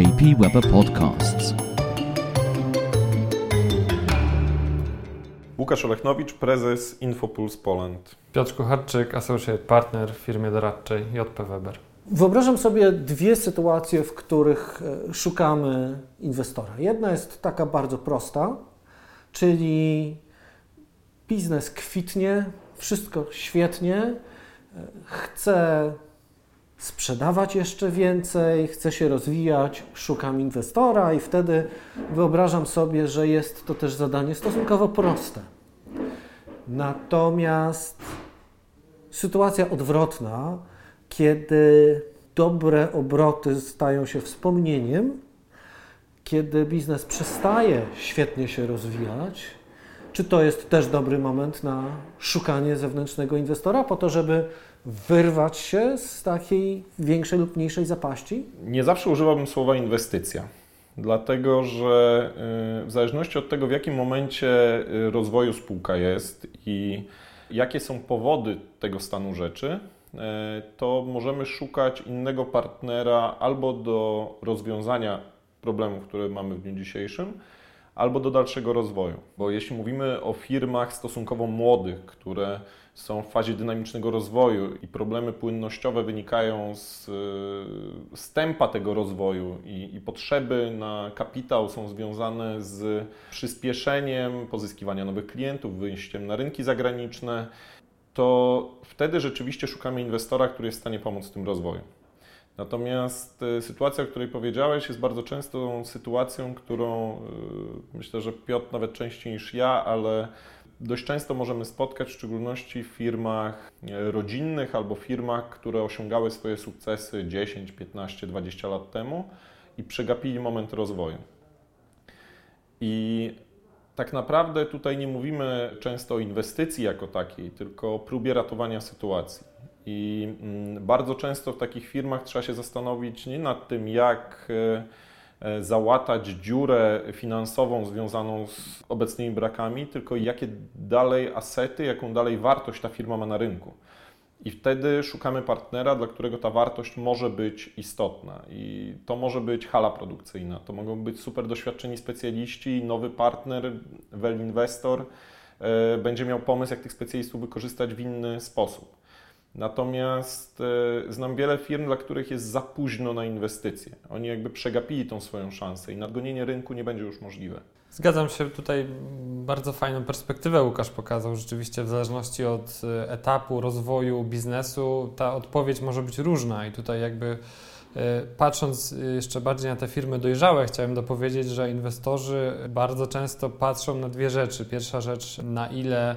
JP Weber Podcasts. Łukasz Olechnowicz, prezes Infopuls Poland. Piotr Kucharczyk, associate partner w firmie doradczej JP Weber. Wyobrażam sobie dwie sytuacje, w których e, szukamy inwestora. Jedna jest taka bardzo prosta, czyli biznes kwitnie, wszystko świetnie, e, chcę sprzedawać jeszcze więcej, chcę się rozwijać, szukam inwestora i wtedy wyobrażam sobie, że jest to też zadanie stosunkowo proste. Natomiast sytuacja odwrotna, kiedy dobre obroty stają się wspomnieniem, kiedy biznes przestaje świetnie się rozwijać, czy to jest też dobry moment na szukanie zewnętrznego inwestora po to, żeby wyrwać się z takiej większej lub mniejszej zapaści? Nie zawsze używałbym słowa inwestycja, dlatego że y, w zależności od tego, w jakim momencie y, rozwoju spółka jest i jakie są powody tego stanu rzeczy, y, to możemy szukać innego partnera albo do rozwiązania problemów, które mamy w dniu dzisiejszym, albo do dalszego rozwoju. Bo jeśli mówimy o firmach stosunkowo młodych, które są w fazie dynamicznego rozwoju i problemy płynnościowe wynikają z, z tempa tego rozwoju i, i potrzeby na kapitał są związane z przyspieszeniem pozyskiwania nowych klientów, wyjściem na rynki zagraniczne, to wtedy rzeczywiście szukamy inwestora, który jest w stanie pomóc w tym rozwoju. Natomiast e, sytuacja, o której powiedziałeś, jest bardzo często sytuacją, którą e, myślę, że Piotr nawet częściej niż ja, ale dość często możemy spotkać, w szczególności w firmach e, rodzinnych albo firmach, które osiągały swoje sukcesy 10, 15, 20 lat temu i przegapili moment rozwoju. I tak naprawdę tutaj nie mówimy często o inwestycji jako takiej, tylko o próbie ratowania sytuacji. I mm, bardzo często w takich firmach trzeba się zastanowić nie nad tym, jak e, załatać dziurę finansową związaną z obecnymi brakami, tylko jakie dalej asety, jaką dalej wartość ta firma ma na rynku. I wtedy szukamy partnera, dla którego ta wartość może być istotna. I to może być hala produkcyjna, to mogą być super doświadczeni specjaliści, nowy partner, well inwestor e, będzie miał pomysł, jak tych specjalistów wykorzystać w inny sposób. Natomiast e, znam wiele firm, dla których jest za późno na inwestycje. Oni jakby przegapili tą swoją szansę i nadgonienie rynku nie będzie już możliwe. Zgadzam się, tutaj bardzo fajną perspektywę Łukasz pokazał. Rzeczywiście w zależności od e, etapu rozwoju biznesu ta odpowiedź może być różna i tutaj jakby e, patrząc jeszcze bardziej na te firmy dojrzałe, chciałem dopowiedzieć, że inwestorzy bardzo często patrzą na dwie rzeczy. Pierwsza rzecz, na ile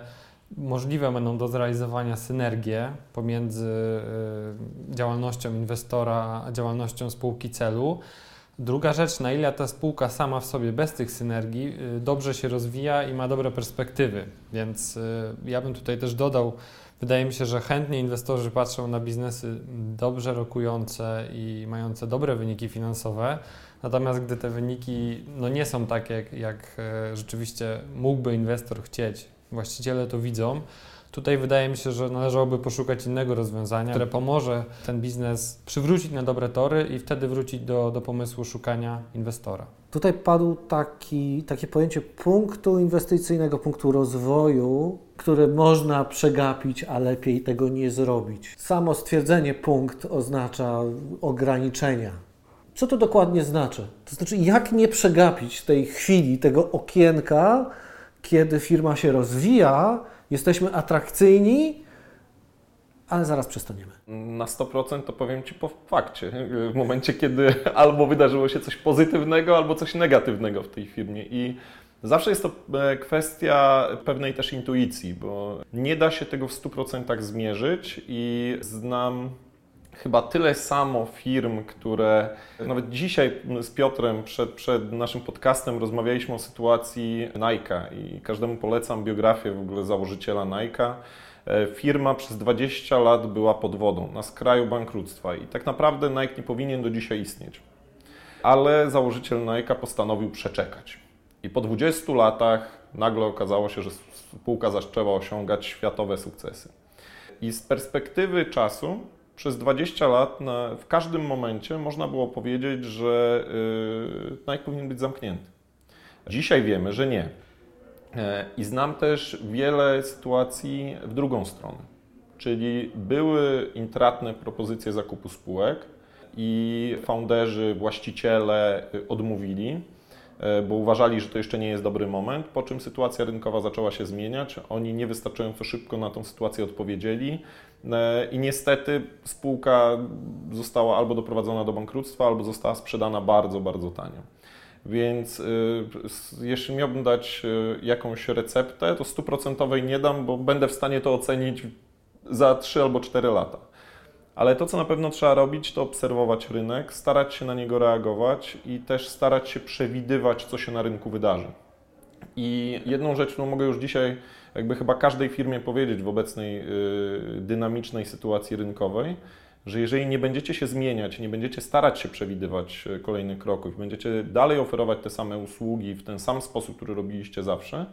możliwe będą do zrealizowania synergie pomiędzy y, działalnością inwestora a działalnością spółki celu. Druga rzecz, na ile ta spółka sama w sobie bez tych synergii y, dobrze się rozwija i ma dobre perspektywy. Więc y, ja bym tutaj też dodał, wydaje mi się, że chętnie inwestorzy patrzą na biznesy dobrze rokujące i mające dobre wyniki finansowe. Natomiast gdy te wyniki no, nie są takie, jak, jak rzeczywiście mógłby inwestor chcieć, właściciele to widzą. Tutaj wydaje mi się, że należałoby poszukać innego rozwiązania, które pomoże ten biznes przywrócić na dobre tory i wtedy wrócić do, do pomysłu szukania inwestora. Tutaj padł taki, takie pojęcie punktu inwestycyjnego, punktu rozwoju, które można przegapić, a lepiej tego nie zrobić. Samo stwierdzenie punkt oznacza ograniczenia. Co to dokładnie znaczy? To znaczy, jak nie przegapić tej chwili, tego okienka, kiedy firma się rozwija, jesteśmy atrakcyjni, ale zaraz przestaniemy. Na 100% to powiem Ci po fakcie. W momencie, kiedy albo wydarzyło się coś pozytywnego, albo coś negatywnego w tej firmie. I zawsze jest to e, kwestia pewnej też intuicji, bo nie da się tego w 100% zmierzyć i znam chyba tyle samo firm, które nawet dzisiaj z Piotrem przed, przed naszym podcastem rozmawialiśmy o sytuacji Nike i każdemu polecam biografię w ogóle założyciela Nike. E, firma przez 20 lat była pod wodą, na skraju bankructwa i tak naprawdę Nike nie powinien do dzisiaj istnieć. Ale założyciel Nike postanowił przeczekać. I po 20 latach nagle okazało się, że spółka zaczęła osiągać światowe sukcesy. I z perspektywy czasu przez 20 lat na, w każdym momencie można było powiedzieć, że yy, Nike powinien być zamknięty. Dzisiaj wiemy, że nie. E, I znam też wiele sytuacji w drugą stronę. Czyli były intratne propozycje zakupu spółek i founderzy, właściciele odmówili, e, bo uważali, że to jeszcze nie jest dobry moment, po czym sytuacja rynkowa zaczęła się zmieniać. Oni niewystarczająco szybko na tą sytuację odpowiedzieli e, i niestety spółka została albo doprowadzona do bankructwa, albo została sprzedana bardzo, bardzo tanio. Więc y, jeśli miałbym dać jakąś receptę, to stuprocentowej nie dam, bo będę w stanie to ocenić za 3 albo 4 lata. Ale to, co na pewno trzeba robić, to obserwować rynek, starać się na niego reagować i też starać się przewidywać, co się na rynku wydarzy. I jedną rzecz, którą mogę już dzisiaj, jakby chyba każdej firmie powiedzieć w obecnej yy, dynamicznej sytuacji rynkowej, że jeżeli nie będziecie się zmieniać, nie będziecie starać się przewidywać e, kolejnych kroków, będziecie dalej oferować te same usługi w ten sam sposób, który robiliście zawsze,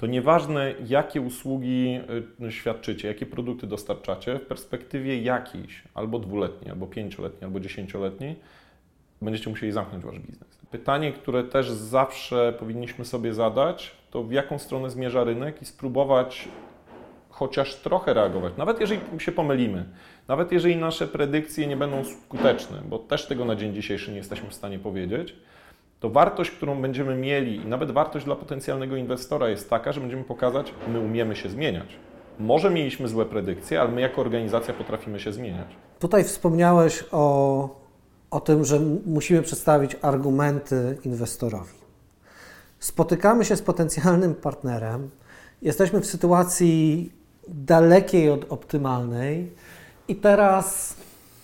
to nieważne jakie usługi e, świadczycie, jakie produkty dostarczacie, w perspektywie jakiejś, albo dwuletniej, albo pięcioletniej, albo dziesięcioletniej, będziecie musieli zamknąć wasz biznes. Pytanie, które też zawsze powinniśmy sobie zadać, to w jaką stronę zmierza rynek i spróbować chociaż trochę reagować, nawet jeżeli się pomylimy, nawet jeżeli nasze predykcje nie będą skuteczne, bo też tego na dzień dzisiejszy nie jesteśmy w stanie powiedzieć, to wartość, którą będziemy mieli i nawet wartość dla potencjalnego inwestora jest taka, że będziemy pokazać, my umiemy się zmieniać. Może mieliśmy złe predykcje, ale my jako organizacja potrafimy się zmieniać. Tutaj wspomniałeś o, o tym, że musimy przedstawić argumenty inwestorowi. Spotykamy się z potencjalnym partnerem, jesteśmy w sytuacji dalekiej od optymalnej. I teraz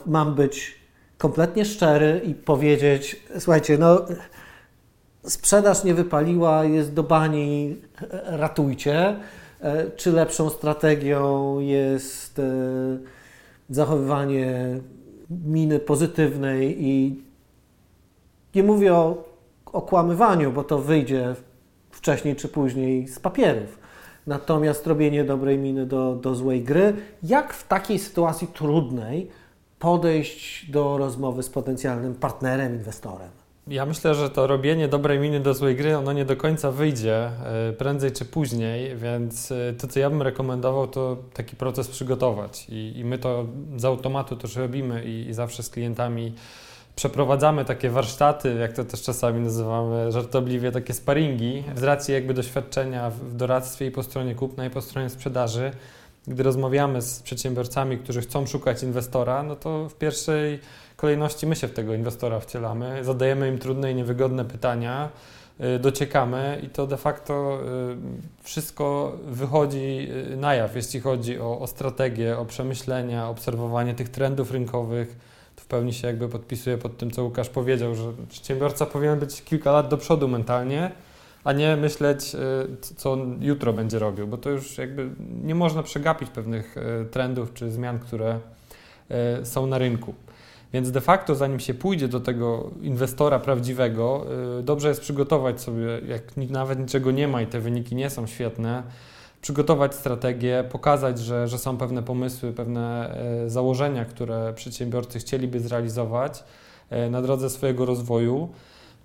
mam być kompletnie szczery i powiedzieć: Słuchajcie, no, sprzedaż nie wypaliła, jest do bani, ratujcie. E, czy lepszą strategią jest e, zachowywanie miny pozytywnej i nie mówię o okłamywaniu, bo to wyjdzie wcześniej czy później z papierów natomiast robienie dobrej miny do, do złej gry. Jak w takiej sytuacji trudnej podejść do rozmowy z potencjalnym partnerem, inwestorem? Ja myślę, że to robienie dobrej miny do złej gry, ono nie do końca wyjdzie e, prędzej czy później, więc e, to, co ja bym rekomendował, to taki proces przygotować. I, i my to z automatu też robimy i, i zawsze z klientami przeprowadzamy takie warsztaty, jak to też czasami nazywamy żartobliwie, takie sparingi, z racji jakby doświadczenia w doradztwie i po stronie kupna i po stronie sprzedaży. Gdy rozmawiamy z przedsiębiorcami, którzy chcą szukać inwestora, no to w pierwszej kolejności my się w tego inwestora wcielamy, zadajemy im trudne i niewygodne pytania, y, dociekamy i to de facto y, wszystko wychodzi y, na jaw, jeśli chodzi o, o strategię, o przemyślenia, obserwowanie tych trendów rynkowych, w pełni się jakby podpisuję pod tym, co Łukasz powiedział, że przedsiębiorca powinien być kilka lat do przodu mentalnie, a nie myśleć, co on jutro będzie robił, bo to już jakby nie można przegapić pewnych trendów czy zmian, które są na rynku. Więc de facto, zanim się pójdzie do tego inwestora prawdziwego, dobrze jest przygotować sobie, jak nawet niczego nie ma i te wyniki nie są świetne, przygotować strategię, pokazać, że, że są pewne pomysły, pewne e, założenia, które przedsiębiorcy chcieliby zrealizować e, na drodze swojego rozwoju,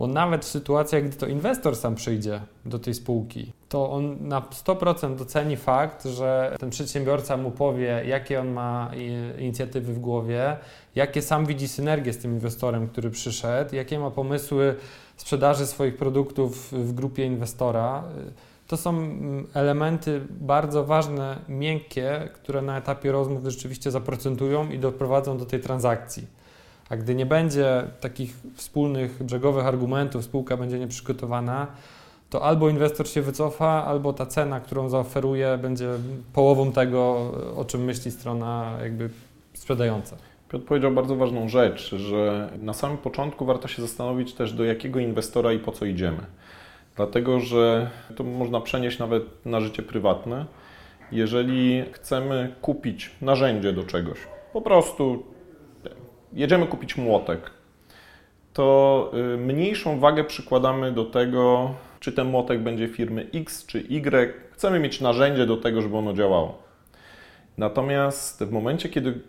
bo nawet w sytuacjach, gdy to inwestor sam przyjdzie do tej spółki, to on na 100% doceni fakt, że ten przedsiębiorca mu powie, jakie on ma inicjatywy w głowie, jakie sam widzi synergie z tym inwestorem, który przyszedł, jakie ma pomysły sprzedaży swoich produktów w grupie inwestora. To są mm, elementy bardzo ważne, miękkie, które na etapie rozmów rzeczywiście zaprocentują i doprowadzą do tej transakcji. A gdy nie będzie takich wspólnych brzegowych argumentów, spółka będzie nieprzygotowana, to albo inwestor się wycofa, albo ta cena, którą zaoferuje, będzie połową tego, o czym myśli strona jakby sprzedająca. Piotr powiedział bardzo ważną rzecz, że na samym początku warto się zastanowić też, do jakiego inwestora i po co idziemy. Dlatego, że to można przenieść nawet na życie prywatne. Jeżeli chcemy kupić narzędzie do czegoś, po prostu jedziemy kupić młotek, to y, mniejszą wagę przykładamy do tego, czy ten młotek będzie firmy X czy Y. Chcemy mieć narzędzie do tego, żeby ono działało. Natomiast w momencie, kiedy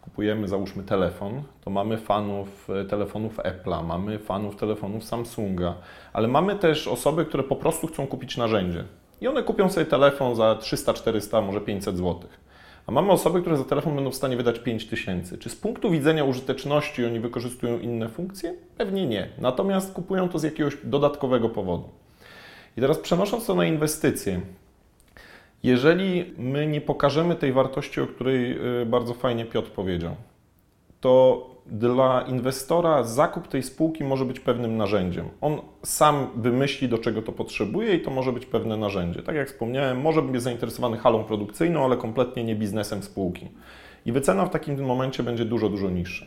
kupujemy załóżmy telefon, to mamy fanów e, telefonów Apple'a, mamy fanów telefonów Samsunga, ale mamy też osoby, które po prostu chcą kupić narzędzie. I one kupią sobie telefon za 300, 400, może 500 zł. A mamy osoby, które za telefon będą w stanie wydać 5000. Czy z punktu widzenia użyteczności oni wykorzystują inne funkcje? Pewnie nie. Natomiast kupują to z jakiegoś dodatkowego powodu. I teraz przenosząc to na inwestycje, jeżeli my nie pokażemy tej wartości, o której y, bardzo fajnie Piotr powiedział, to dla inwestora zakup tej spółki może być pewnym narzędziem. On sam wymyśli, do czego to potrzebuje i to może być pewne narzędzie. Tak jak wspomniałem, może być zainteresowany halą produkcyjną, ale kompletnie nie biznesem spółki. I wycena w takim momencie będzie dużo, dużo niższa.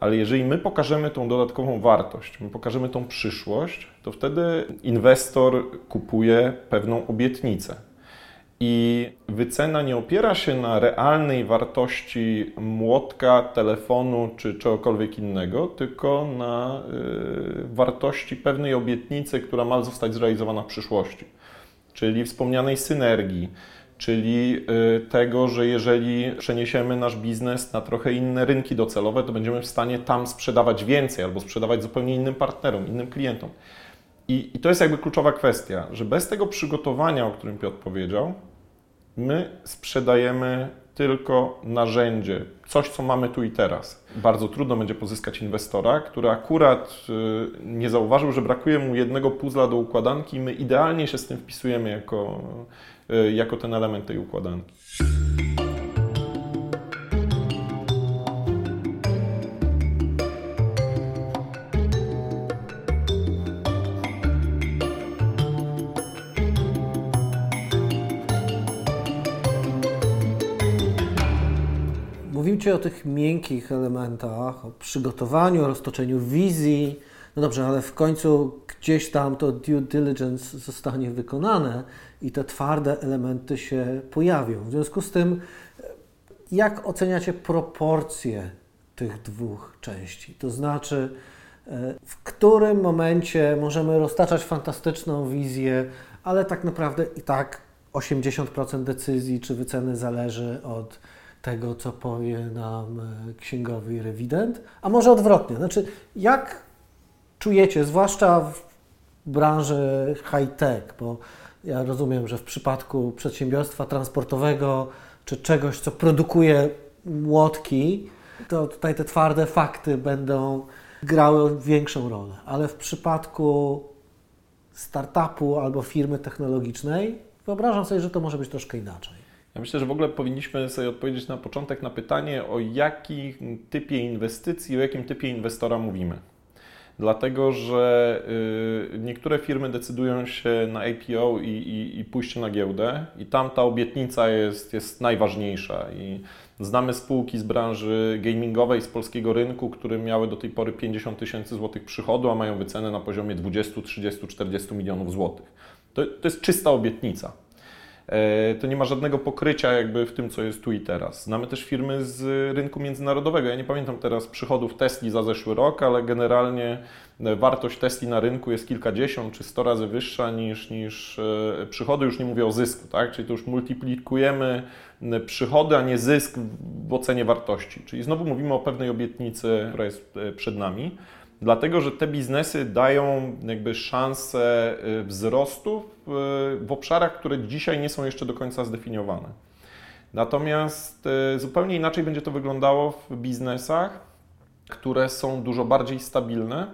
Ale jeżeli my pokażemy tą dodatkową wartość, my pokażemy tą przyszłość, to wtedy inwestor kupuje pewną obietnicę i wycena nie opiera się na realnej wartości młotka, telefonu czy czegokolwiek innego, tylko na y, wartości pewnej obietnicy, która ma zostać zrealizowana w przyszłości. Czyli wspomnianej synergii, czyli y, tego, że jeżeli przeniesiemy nasz biznes na trochę inne rynki docelowe, to będziemy w stanie tam sprzedawać więcej albo sprzedawać zupełnie innym partnerom, innym klientom. I, I, to jest jakby kluczowa kwestia, że bez tego przygotowania, o którym Piotr powiedział, my sprzedajemy tylko narzędzie, coś, co mamy tu i teraz. Bardzo trudno będzie pozyskać inwestora, który akurat y, nie zauważył, że brakuje mu jednego puzla do układanki i my idealnie się z tym wpisujemy jako, y, jako ten element tej układanki. O tych miękkich elementach, o przygotowaniu, o roztoczeniu wizji. No dobrze, ale w końcu gdzieś tam to due diligence zostanie wykonane i te twarde elementy się pojawią. W związku z tym, jak oceniacie proporcje tych dwóch części? To znaczy, w którym momencie możemy roztaczać fantastyczną wizję, ale tak naprawdę i tak 80% decyzji czy wyceny zależy od tego, co powie nam e, księgowy rewident, a może odwrotnie. Znaczy, jak czujecie, zwłaszcza w branży high-tech, bo ja rozumiem, że w przypadku przedsiębiorstwa transportowego czy czegoś, co produkuje młotki, to tutaj te twarde fakty będą grały większą rolę, ale w przypadku startupu albo firmy technologicznej wyobrażam sobie, że to może być troszkę inaczej. Ja myślę, że w ogóle powinniśmy sobie odpowiedzieć na początek na pytanie, o jakim typie inwestycji, o jakim typie inwestora mówimy. Dlatego, że y, niektóre firmy decydują się na IPO i, i, i pójście na giełdę, i tam ta obietnica jest, jest najważniejsza. I znamy spółki z branży gamingowej z polskiego rynku, które miały do tej pory 50 tysięcy złotych przychodu, a mają wycenę na poziomie 20, 30, 40 milionów złotych. To, to jest czysta obietnica. E, to nie ma żadnego pokrycia jakby w tym, co jest tu i teraz. Znamy też firmy z rynku międzynarodowego. Ja nie pamiętam teraz przychodów Tesli za zeszły rok, ale generalnie e, wartość Tesli na rynku jest kilkadziesiąt czy sto razy wyższa niż, niż e, przychody. Już nie mówię o zysku, tak? Czyli to już multiplikujemy przychody, a nie zysk w ocenie wartości. Czyli znowu mówimy o pewnej obietnicy, która jest przed nami. Dlatego, że te biznesy dają jakby szansę y, wzrostu w, w obszarach, które dzisiaj nie są jeszcze do końca zdefiniowane. Natomiast y, zupełnie inaczej będzie to wyglądało w biznesach, które są dużo bardziej stabilne,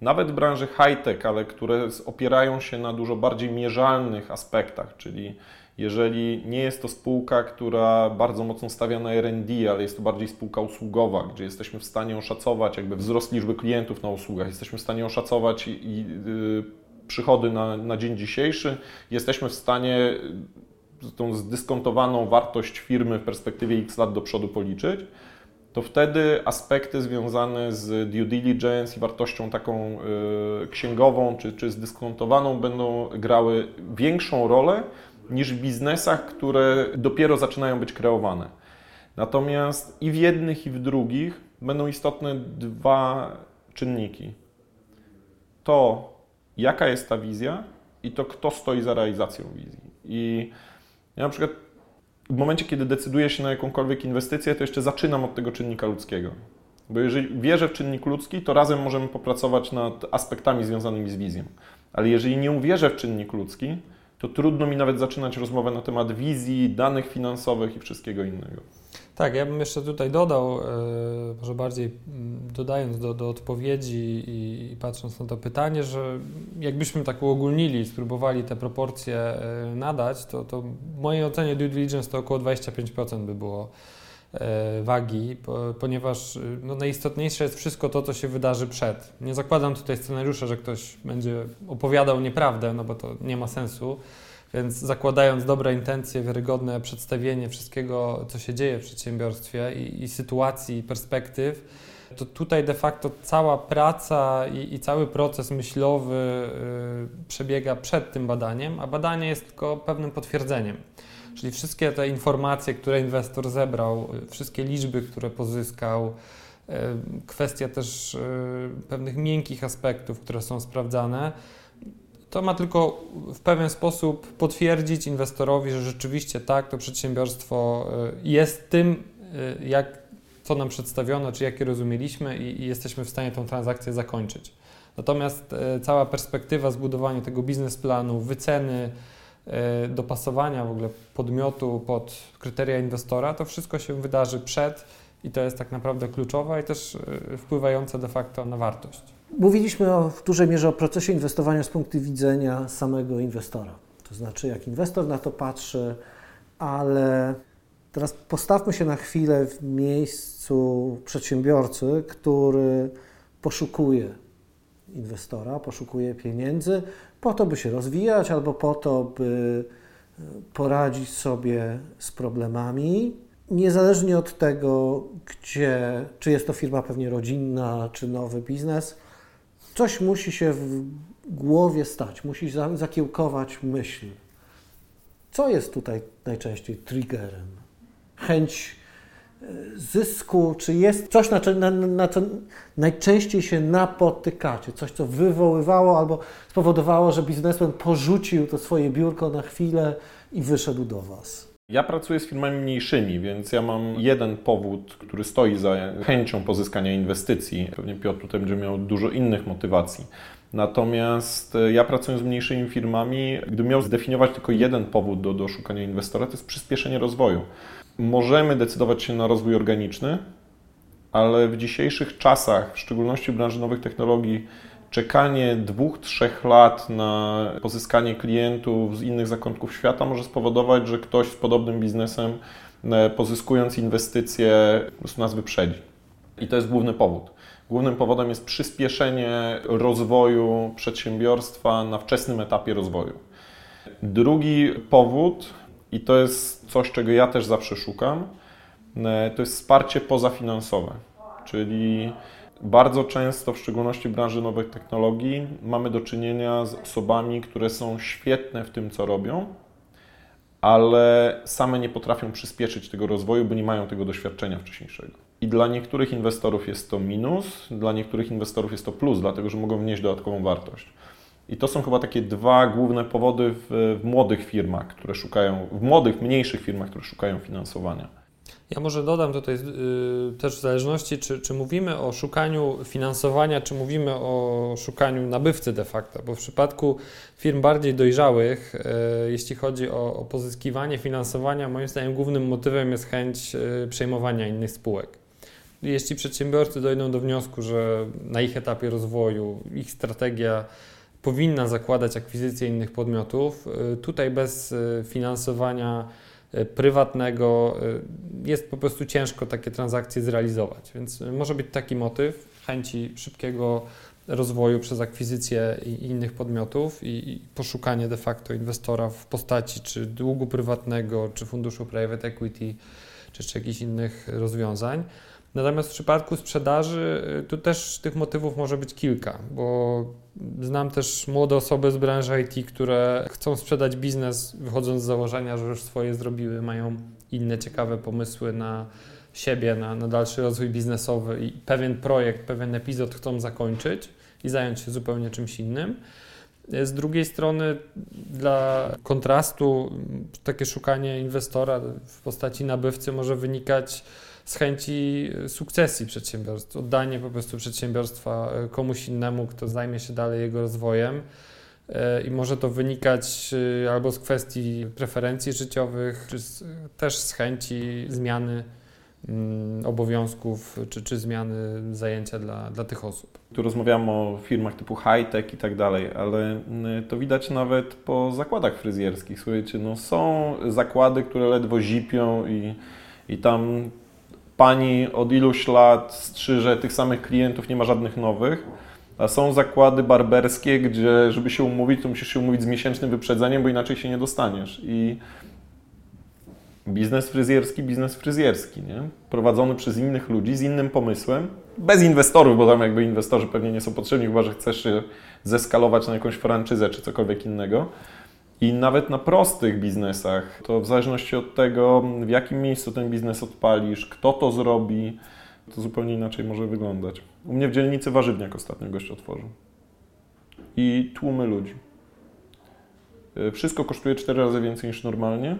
nawet branży high-tech, ale które opierają się na dużo bardziej mierzalnych aspektach, czyli jeżeli nie jest to spółka, która bardzo mocno stawia na R&D, ale jest to bardziej spółka usługowa, gdzie jesteśmy w stanie oszacować jakby wzrost liczby klientów na usługach, jesteśmy w stanie oszacować i, i yy, przychody na, na dzień dzisiejszy, jesteśmy w stanie tą zdyskontowaną wartość firmy w perspektywie x lat do przodu policzyć, to wtedy aspekty związane z due diligence i wartością taką y, księgową czy, czy zdyskontowaną będą grały większą rolę niż w biznesach, które dopiero zaczynają być kreowane. Natomiast i w jednych, i w drugich będą istotne dwa czynniki. To, jaka jest ta wizja, i to, kto stoi za realizacją wizji. I ja na przykład w momencie, kiedy decyduję się na jakąkolwiek inwestycję, to jeszcze zaczynam od tego czynnika ludzkiego. Bo jeżeli wierzę w czynnik ludzki, to razem możemy popracować nad aspektami związanymi z wizją. Ale jeżeli nie uwierzę w czynnik ludzki, to trudno mi nawet zaczynać rozmowę na temat wizji, danych finansowych i wszystkiego innego. Tak, ja bym jeszcze tutaj dodał, e, może bardziej mm, dodając do, do odpowiedzi i, i, patrząc na to pytanie, że jakbyśmy tak uogólnili, spróbowali te proporcje e, nadać, to, to w mojej ocenie due diligence to około 25% by było wagi, ponieważ no, najistotniejsze jest wszystko to, co się wydarzy przed. Nie zakładam tutaj scenariusza, że ktoś będzie opowiadał nieprawdę, no bo to nie ma sensu więc zakładając dobre intencje, wiarygodne przedstawienie wszystkiego, co się dzieje w przedsiębiorstwie i, i sytuacji, i perspektyw, to tutaj de facto cała praca i, i cały proces myślowy y, przebiega przed tym badaniem, a badanie jest tylko pewnym potwierdzeniem. Czyli wszystkie te informacje, które inwestor zebrał, y, wszystkie liczby, które pozyskał, y, kwestia też y, pewnych miękkich aspektów, które są sprawdzane, to ma tylko w pewien sposób potwierdzić inwestorowi, że rzeczywiście tak, to przedsiębiorstwo jest tym, jak, co nam przedstawiono, czy jakie rozumieliśmy i, jesteśmy w stanie tą transakcję zakończyć. Natomiast cała perspektywa zbudowania tego biznesplanu, wyceny, dopasowania w ogóle podmiotu pod kryteria inwestora, to wszystko się wydarzy przed i to jest tak naprawdę kluczowe i też wpływające de facto na wartość. Mówiliśmy o, w dużej mierze o procesie inwestowania z punktu widzenia samego inwestora. To znaczy, jak inwestor na to patrzy, ale teraz postawmy się na chwilę w miejscu przedsiębiorcy, który poszukuje inwestora, poszukuje pieniędzy po to, by się rozwijać albo po to, by e, poradzić sobie z problemami. Niezależnie od tego, gdzie, czy jest to firma pewnie rodzinna, czy nowy biznes, Coś musi się w głowie stać, musi zakiełkować myśl. Co jest tutaj najczęściej triggerem? Chęć zysku, czy jest coś, na, na, na co najczęściej się napotykacie, coś, co wywoływało albo spowodowało, że biznesmen porzucił to swoje biurko na chwilę i wyszedł do Was? Ja pracuję z firmami mniejszymi, więc ja mam jeden powód, który stoi za chęcią pozyskania inwestycji. Pewnie Piotr tutaj będzie miał dużo innych motywacji. Natomiast e, ja pracując z mniejszymi firmami, gdybym miał zdefiniować tylko jeden powód do, do szukania inwestora, to jest przyspieszenie rozwoju. Możemy decydować się na rozwój organiczny, ale w dzisiejszych czasach, w szczególności w branży nowych technologii, czekanie dwóch, trzech lat na pozyskanie klientów z innych zakątków świata może spowodować, że ktoś z podobnym biznesem, e, pozyskując inwestycje, po nas wyprzedzi. I to jest główny powód. Głównym powodem jest przyspieszenie rozwoju przedsiębiorstwa na wczesnym etapie rozwoju. Drugi powód, i to jest coś, czego ja też zawsze szukam, e, to jest wsparcie pozafinansowe, czyli bardzo często, w szczególności w branży nowych technologii, mamy do czynienia z osobami, które są świetne w tym, co robią, ale same nie potrafią przyspieszyć tego rozwoju, bo nie mają tego doświadczenia wcześniejszego. I dla niektórych inwestorów jest to minus, dla niektórych inwestorów jest to plus, dlatego że mogą wnieść dodatkową wartość. I to są chyba takie dwa główne powody w, w młodych firmach, które szukają, w młodych, mniejszych firmach, które szukają finansowania. Ja może dodam tutaj yy, też w zależności, czy, czy mówimy o szukaniu finansowania, czy mówimy o szukaniu nabywcy de facto, bo w przypadku firm bardziej dojrzałych, yy, jeśli chodzi o, o, pozyskiwanie finansowania, moim zdaniem głównym motywem jest chęć yy, przejmowania innych spółek. Jeśli przedsiębiorcy dojdą do wniosku, że na ich etapie rozwoju ich strategia powinna zakładać akwizycję innych podmiotów, y, tutaj bez y, finansowania E, prywatnego jest po prostu ciężko takie transakcje zrealizować. Więc może być taki motyw chęci szybkiego rozwoju przez akwizycję innych podmiotów i poszukanie de facto inwestora w postaci czy długu prywatnego, czy funduszu private equity, czy, czy jakichś innych rozwiązań. Natomiast w przypadku sprzedaży y, tu też tych motywów może być kilka, bo znam też młode osoby z branży IT, które chcą sprzedać biznes, wychodząc z założenia, że już swoje zrobiły, mają inne ciekawe pomysły na siebie, na, na dalszy rozwój biznesowy i pewien projekt, pewien epizod chcą zakończyć i zająć się zupełnie czymś innym. Z drugiej strony, dla kontrastu, takie szukanie inwestora w postaci nabywcy może wynikać z chęci sukcesji przedsiębiorstwa, oddanie po prostu przedsiębiorstwa komuś innemu, kto zajmie się dalej jego rozwojem. I może to wynikać albo z kwestii preferencji życiowych, czy z, też z chęci zmiany Mm, obowiązków czy, czy zmiany zajęcia dla, dla tych osób. Tu rozmawiamy o firmach typu high-tech i tak dalej, ale mm, to widać nawet po zakładach fryzjerskich. Słuchajcie, no są zakłady, które ledwo zipią i, i tam pani od iluś lat strzyże tych samych klientów, nie ma żadnych nowych. A są zakłady barberskie, gdzie żeby się umówić, to musisz się umówić z miesięcznym wyprzedzeniem, bo inaczej się nie dostaniesz. I biznes fryzjerski, biznes fryzjerski, nie? prowadzony przez innych ludzi z innym pomysłem, bez inwestorów, bo tam jakby inwestorzy pewnie nie są potrzebni, chyba że chcesz zeskalować na jakąś franczyzę czy cokolwiek innego. I nawet na prostych biznesach, to w zależności od tego, w jakim miejscu ten biznes odpalisz, kto to zrobi, to zupełnie inaczej może wyglądać. U mnie w dzielnicy warzywniak ostatnio gość otworzył. I tłumy ludzi. Wszystko kosztuje cztery razy więcej niż normalnie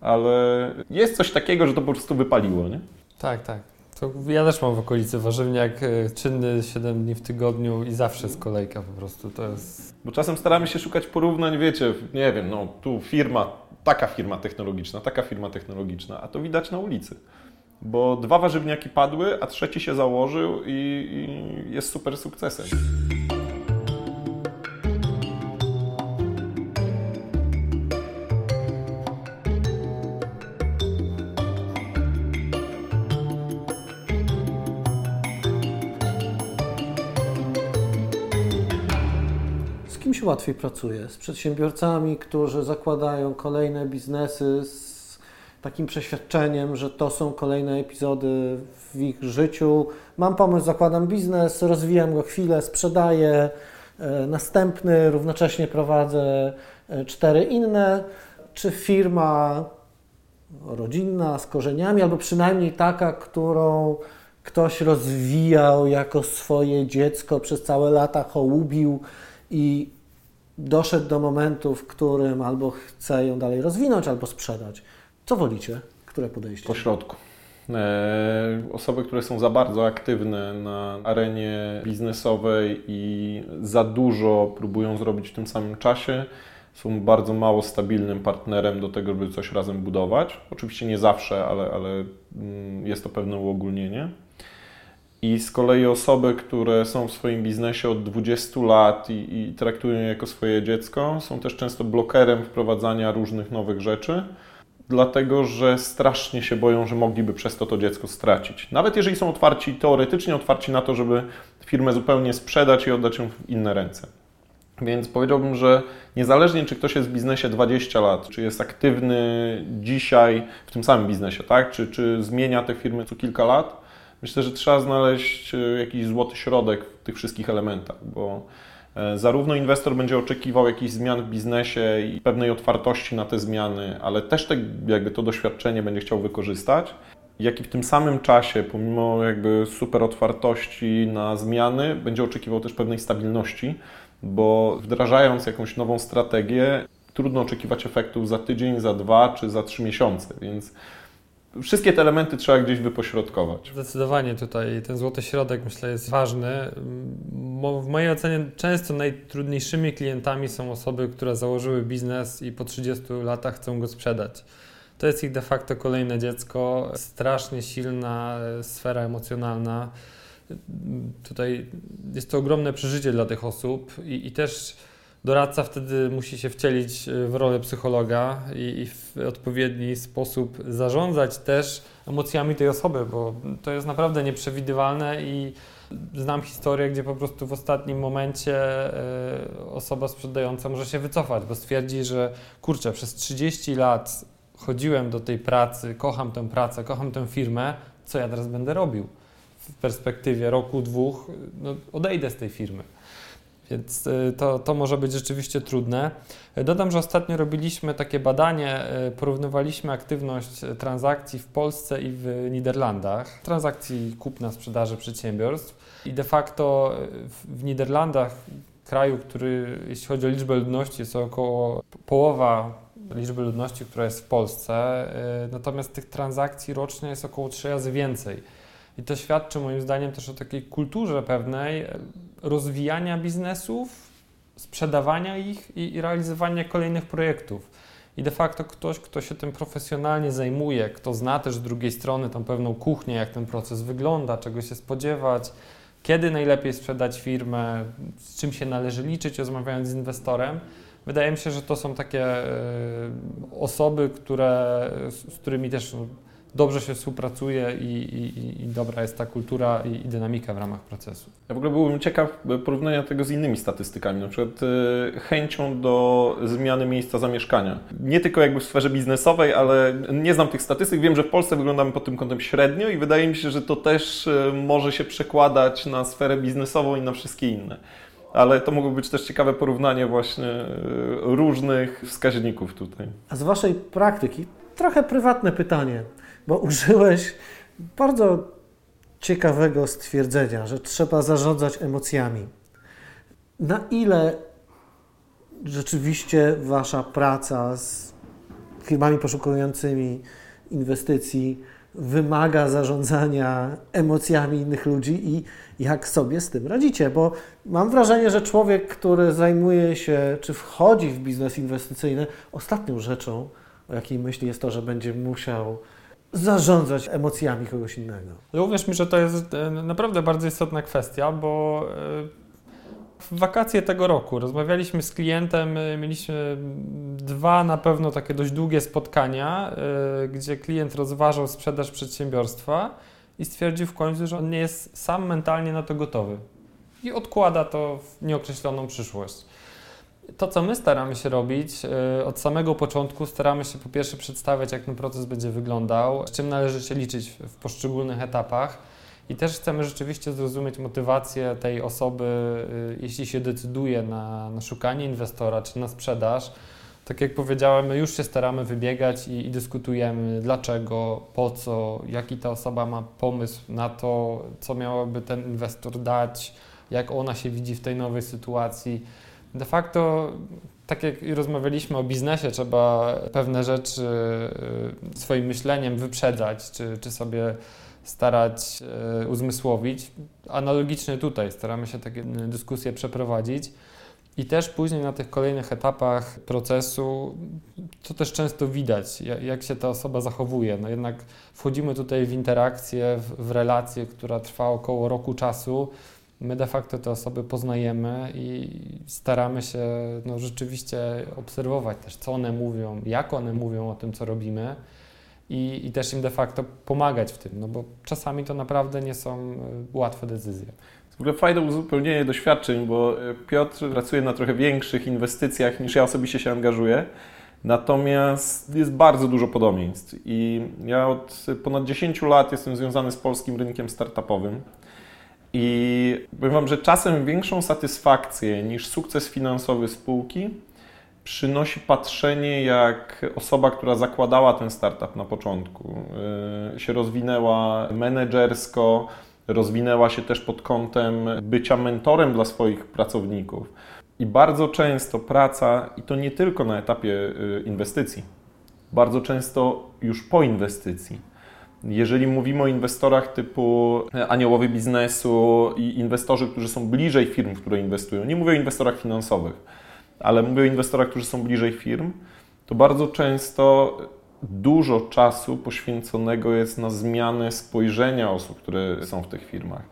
ale jest coś takiego, że to po prostu wypaliło, nie? Tak, tak. To ja też mam w okolicy warzywniak e, czynny 7 dni w tygodniu i zawsze jest kolejka po prostu. To jest... Bo czasem staramy się szukać porównań, wiecie, nie wiem, no tu firma, taka firma technologiczna, taka firma technologiczna, a to widać na ulicy. Bo dwa warzywniaki padły, a trzeci się założył i, i jest super sukcesem. Łatwiej pracuje? Z przedsiębiorcami, którzy zakładają kolejne biznesy z takim przeświadczeniem, że to są kolejne epizody w ich życiu. Mam pomysł, zakładam biznes, rozwijam go chwilę, sprzedaję, e, następny, równocześnie prowadzę e, cztery inne. Czy firma rodzinna, z korzeniami, albo przynajmniej taka, którą ktoś rozwijał jako swoje dziecko, przez całe lata hołubił i doszedł do momentu, w którym albo chce ją dalej rozwinąć, albo sprzedać. Co wolicie? Które podejście? Po środku. E, osoby, które są za bardzo aktywne na arenie biznesowej i za dużo próbują zrobić w tym samym czasie, są bardzo mało stabilnym partnerem do tego, żeby coś razem budować. Oczywiście nie zawsze, ale, ale mm, jest to pewne uogólnienie. I z kolei osoby, które są w swoim biznesie od 20 lat i, i traktują je jako swoje dziecko, są też często blokerem wprowadzania różnych nowych rzeczy, dlatego że strasznie się boją, że mogliby przez to to dziecko stracić. Nawet jeżeli są otwarci, teoretycznie otwarci na to, żeby firmę zupełnie sprzedać i oddać ją w inne ręce. Więc powiedziałbym, że niezależnie czy ktoś jest w biznesie 20 lat, czy jest aktywny dzisiaj w tym samym biznesie, tak? czy, czy zmienia te firmy co kilka lat, Myślę, że trzeba znaleźć e, jakiś złoty środek w tych wszystkich elementach, bo e, zarówno inwestor będzie oczekiwał jakichś zmian w biznesie i pewnej otwartości na te zmiany, ale też te, jakby to doświadczenie będzie chciał wykorzystać, jak i w tym samym czasie, pomimo jakby super otwartości na zmiany, będzie oczekiwał też pewnej stabilności, bo wdrażając jakąś nową strategię, trudno oczekiwać efektów za tydzień, za dwa czy za trzy miesiące, więc Wszystkie te elementy trzeba gdzieś wypośrodkować. Zdecydowanie tutaj ten złoty środek myślę jest ważny. W mojej ocenie często najtrudniejszymi klientami są osoby, które założyły biznes i po 30 latach chcą go sprzedać. To jest ich de facto kolejne dziecko, strasznie silna sfera emocjonalna. Tutaj jest to ogromne przeżycie dla tych osób i, i też Doradca wtedy musi się wcielić e, w rolę psychologa i, i, w odpowiedni sposób zarządzać też emocjami tej osoby, bo to jest naprawdę nieprzewidywalne i znam historię, gdzie po prostu w ostatnim momencie y, osoba sprzedająca może się wycofać, bo stwierdzi, że kurczę, przez 30 lat chodziłem do tej pracy, kocham tę pracę, kocham tę firmę, co ja teraz będę robił? W perspektywie roku, dwóch, no, odejdę z tej firmy. Więc y, to, to może być rzeczywiście trudne. Dodam, że ostatnio robiliśmy takie badanie, y, porównywaliśmy aktywność transakcji w Polsce i w Niderlandach, transakcji kupna, sprzedaży przedsiębiorstw. I de facto y, w Niderlandach kraju, który jeśli chodzi o liczbę ludności jest około połowa liczby ludności, która jest w Polsce, natomiast tych transakcji rocznie jest około trzy razy więcej. I to świadczy moim zdaniem też o takiej kulturze pewnej rozwijania biznesów, sprzedawania ich i, i realizowania kolejnych projektów. I de facto ktoś, kto się tym profesjonalnie zajmuje, kto zna też z drugiej strony tą pewną kuchnię, jak ten proces wygląda, czego się spodziewać, kiedy najlepiej sprzedać firmę, z czym się należy liczyć, rozmawiając z inwestorem. Wydaje mi się, że to są takie e, osoby, które, z którymi też no, dobrze się współpracuje i, i, i dobra jest ta kultura i, i, dynamika w ramach procesu. Ja w ogóle byłbym ciekaw porównania tego z innymi statystykami, na przykład e, chęcią do zmiany miejsca zamieszkania. Nie tylko jakby w sferze biznesowej, ale nie znam tych statystyk. Wiem, że w Polsce wyglądamy pod tym kątem średnio i wydaje mi się, że to też e, może się przekładać na sferę biznesową i na wszystkie inne ale to mogło być też ciekawe porównanie właśnie e, różnych wskaźników tutaj. A z Waszej praktyki, trochę prywatne pytanie bo użyłeś bardzo ciekawego stwierdzenia, że trzeba zarządzać emocjami. Na ile rzeczywiście Wasza praca z firmami poszukującymi inwestycji wymaga zarządzania emocjami innych ludzi i jak sobie z tym radzicie? Bo mam wrażenie, że człowiek, który zajmuje się, czy wchodzi w biznes inwestycyjny, ostatnią rzeczą, o jakiej myśli jest to, że będzie musiał zarządzać emocjami kogoś innego. Ale uwierz mi, że to jest e, naprawdę bardzo istotna kwestia, bo e, w wakacje tego roku rozmawialiśmy z klientem, e, mieliśmy dwa na pewno takie dość długie spotkania, gdzie klient rozważał sprzedaż przedsiębiorstwa i stwierdził w końcu, że on nie jest sam mentalnie na to gotowy i odkłada to w nieokreśloną przyszłość to, co my staramy się robić y, od samego początku, staramy się po pierwsze przedstawiać, jak ten proces będzie wyglądał, z czym należy się liczyć w poszczególnych etapach. I też chcemy rzeczywiście zrozumieć motywację tej osoby, y, jeśli się decyduje na, na szukanie inwestora czy na sprzedaż. Tak jak powiedziałem, my już się staramy wybiegać i, i, dyskutujemy dlaczego, po co, jaki ta osoba ma pomysł na to, co miałaby ten inwestor dać, jak ona się widzi w tej nowej sytuacji de facto, tak jak rozmawialiśmy o biznesie, trzeba pewne rzeczy y, swoim myśleniem wyprzedzać, czy, czy sobie starać uzmysłowić. Analogicznie tutaj staramy się takie dyskusje przeprowadzić. I też później na tych kolejnych etapach procesu to też często widać, jak się ta osoba zachowuje. No jednak wchodzimy tutaj w interakcję, w, w relację, która trwa około roku czasu my de facto te osoby poznajemy i staramy się no, rzeczywiście obserwować też, co one mówią, jak one mówią o tym, co robimy i, i też im de facto pomagać w tym, no bo czasami to naprawdę nie są e, łatwe decyzje. W ogóle fajne uzupełnienie doświadczeń, bo e, Piotr pracuje na trochę większych inwestycjach niż ja osobiście się angażuję. Natomiast jest bardzo dużo podobieństw i ja od ponad 10 lat jestem związany z polskim rynkiem startupowym. I powiem Wam, że czasem większą satysfakcję niż sukces finansowy spółki przynosi patrzenie, jak osoba, która zakładała ten startup na początku, yy, się rozwinęła menedżersko, rozwinęła się też pod kątem bycia mentorem dla swoich pracowników. I bardzo często praca, i to nie tylko na etapie yy, inwestycji, bardzo często już po inwestycji jeżeli mówimy o inwestorach typu e, aniołowy biznesu i inwestorzy, którzy są bliżej firm, w które inwestują, nie mówię o inwestorach finansowych, ale mówię o inwestorach, którzy są bliżej firm, to bardzo często dużo czasu poświęconego jest na zmianę spojrzenia osób, które są w tych firmach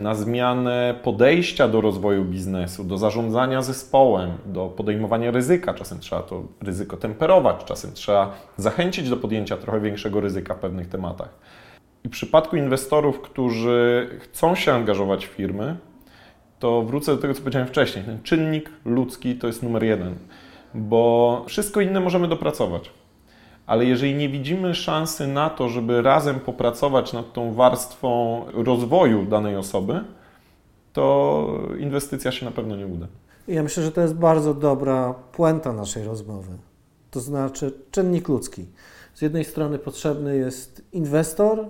na zmianę podejścia do rozwoju biznesu, do zarządzania zespołem, do podejmowania ryzyka. Czasem trzeba to ryzyko temperować, czasem trzeba zachęcić do podjęcia trochę większego ryzyka w pewnych tematach. I w przypadku inwestorów, którzy chcą się angażować w firmy, to wrócę do tego, co powiedziałem wcześniej. Ten czynnik ludzki to jest numer jeden, bo wszystko inne możemy dopracować ale jeżeli nie widzimy szansy na to, żeby razem popracować nad tą warstwą rozwoju danej osoby, to inwestycja się na pewno nie uda. Ja myślę, że to jest bardzo dobra puenta naszej rozmowy. To znaczy czynnik ludzki. Z jednej strony potrzebny jest inwestor,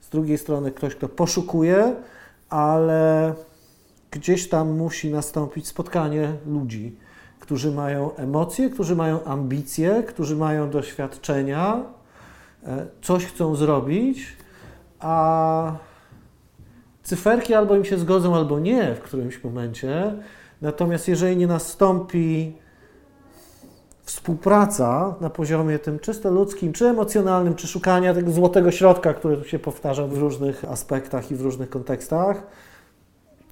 z drugiej strony ktoś, kto poszukuje, ale gdzieś tam musi nastąpić spotkanie ludzi, którzy mają emocje, którzy mają ambicje, którzy mają doświadczenia, e, coś chcą zrobić, a cyferki albo im się zgodzą, albo nie w którymś momencie. Natomiast jeżeli nie nastąpi współpraca na poziomie tym czysto ludzkim, czy emocjonalnym, czy szukania tego złotego środka, który tu się powtarza w różnych aspektach i w różnych kontekstach,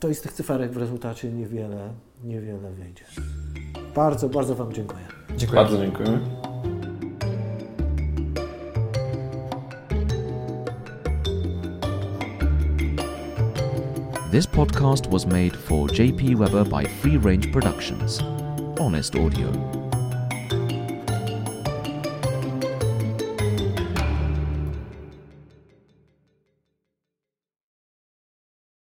to i z tych cyferek w rezultacie niewiele, niewiele wyjdzie. Bardzo, bardzo Wam dziękuję. Dziękuję. Bardzo dziękujemy. This podcast was made for JP Weber by Free Range Productions. Honest Audio.